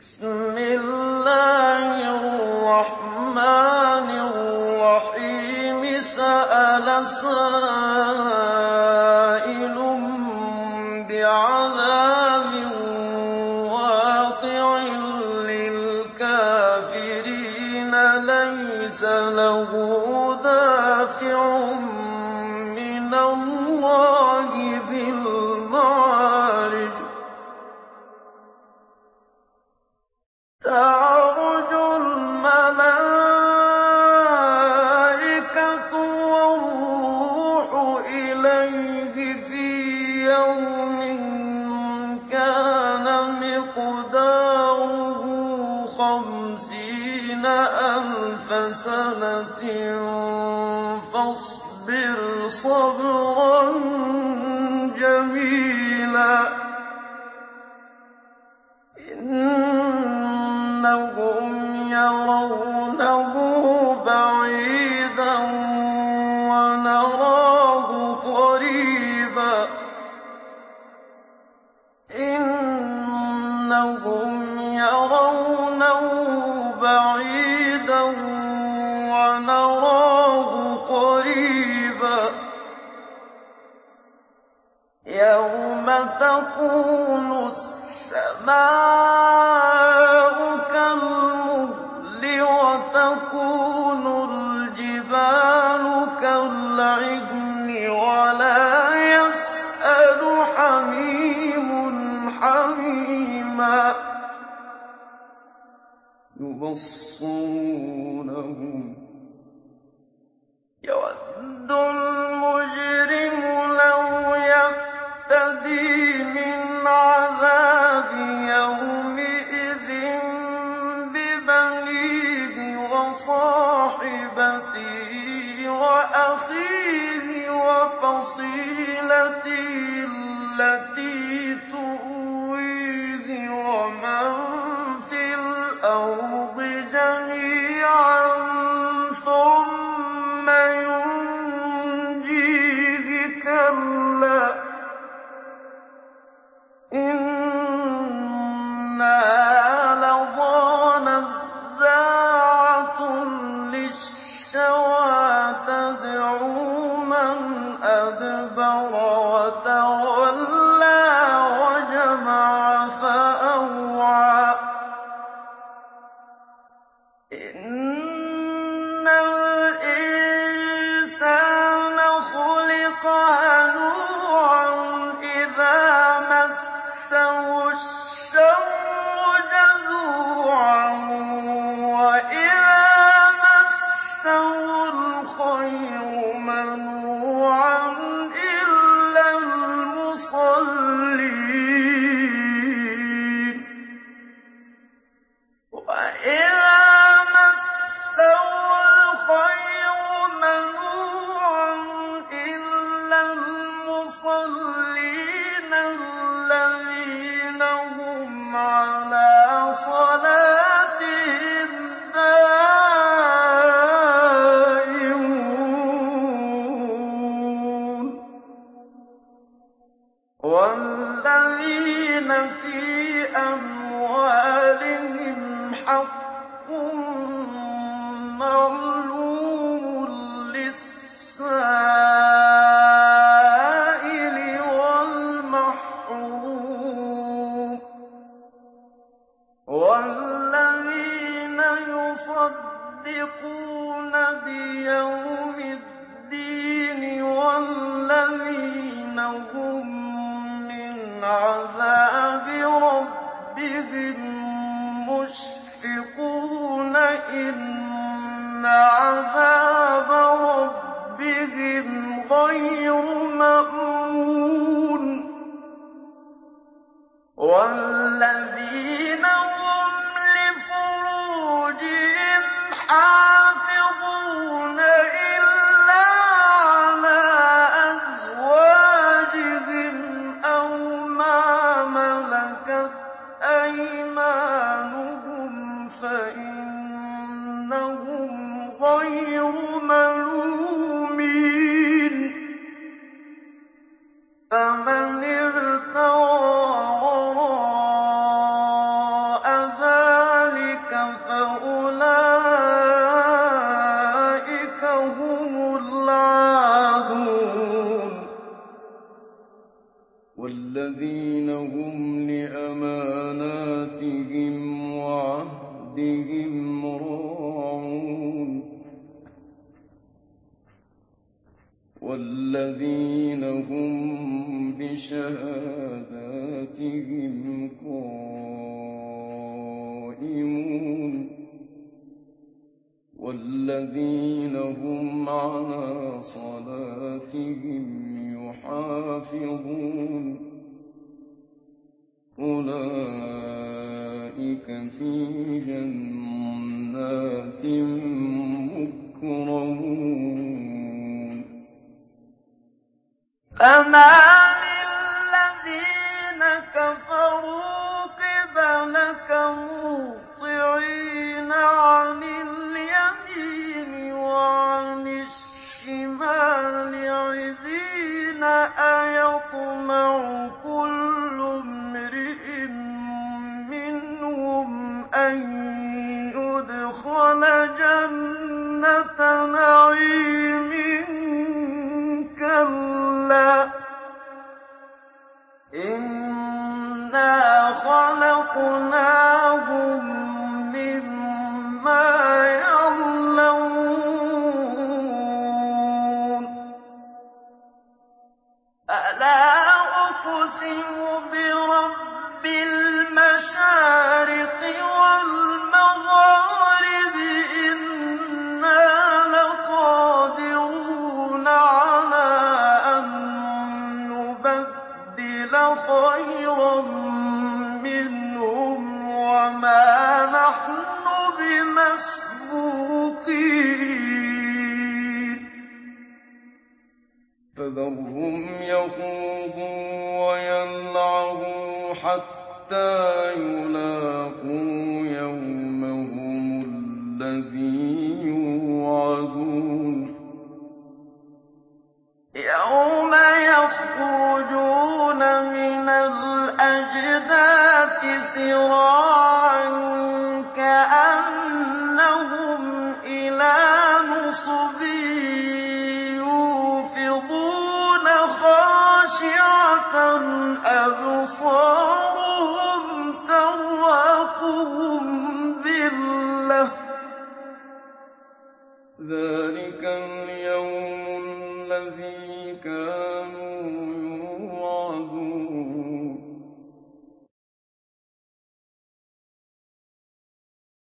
بِسْمِ اللَّهِ الرَّحْمَٰنِ الرَّحِيمِ. سَأَلَ سَائِلٌ بِعَذَابٍ وَاقِعٍ لِّلْكَافِرِينَ لَيْسَ لَهُ دَافِعٌ تَعْرُجُ الْمَلَائِكَةُ وَالرُّوحُ إِلَيْهِ فِي يَوْمٍ كَانَ مِقْدَارُهُ خَمْسِينَ أَلْفَ سَنَةٍ فَاصْبِرْ صَبْرًا جَمِيلًا. إِنَّهُمْ يَرَوْنَهُ بَعِيدًا وَنَرَاهُ قَرِيبًا ۗ. يَوْمَ تَكُونُ السَّمَاءُ يُبَصِّرُونَهُمْ ۚ. يَوَدُّ الْمُصَلِّينَ يُصَدِّقُونَ بِيَوْمِ الدِّينِ وَالَّذِينَ هُم مِّنْ عَذَابِ رَبِّهِم مُّشْفِقُونَ إِنَّ عَذَابَ رَبِّهِمْ غَيْرُ مَأْمُونٍ آ رَبِّهِمْ رَاعُونَ. وَالَّذِينَ هُم بِشَهَادَاتِهِمْ قَائِمُونَ. وَالَّذِينَ هُمْ عَلَىٰ صَلَاتِهِمْ يُحَافِظُونَ. جَنَّةَ نَعِيمٍ يَوْمَ يَخْرُجُونَ مِنَ الْأَجْدَاثِ سِرَاعًا كَأَنَّهُمْ إِلَىٰ نُصُبٍ يُوفِضُونَ خَاشِعَةً أَبْصَارُهُمْ تَرْهَقُهُمْ ذلك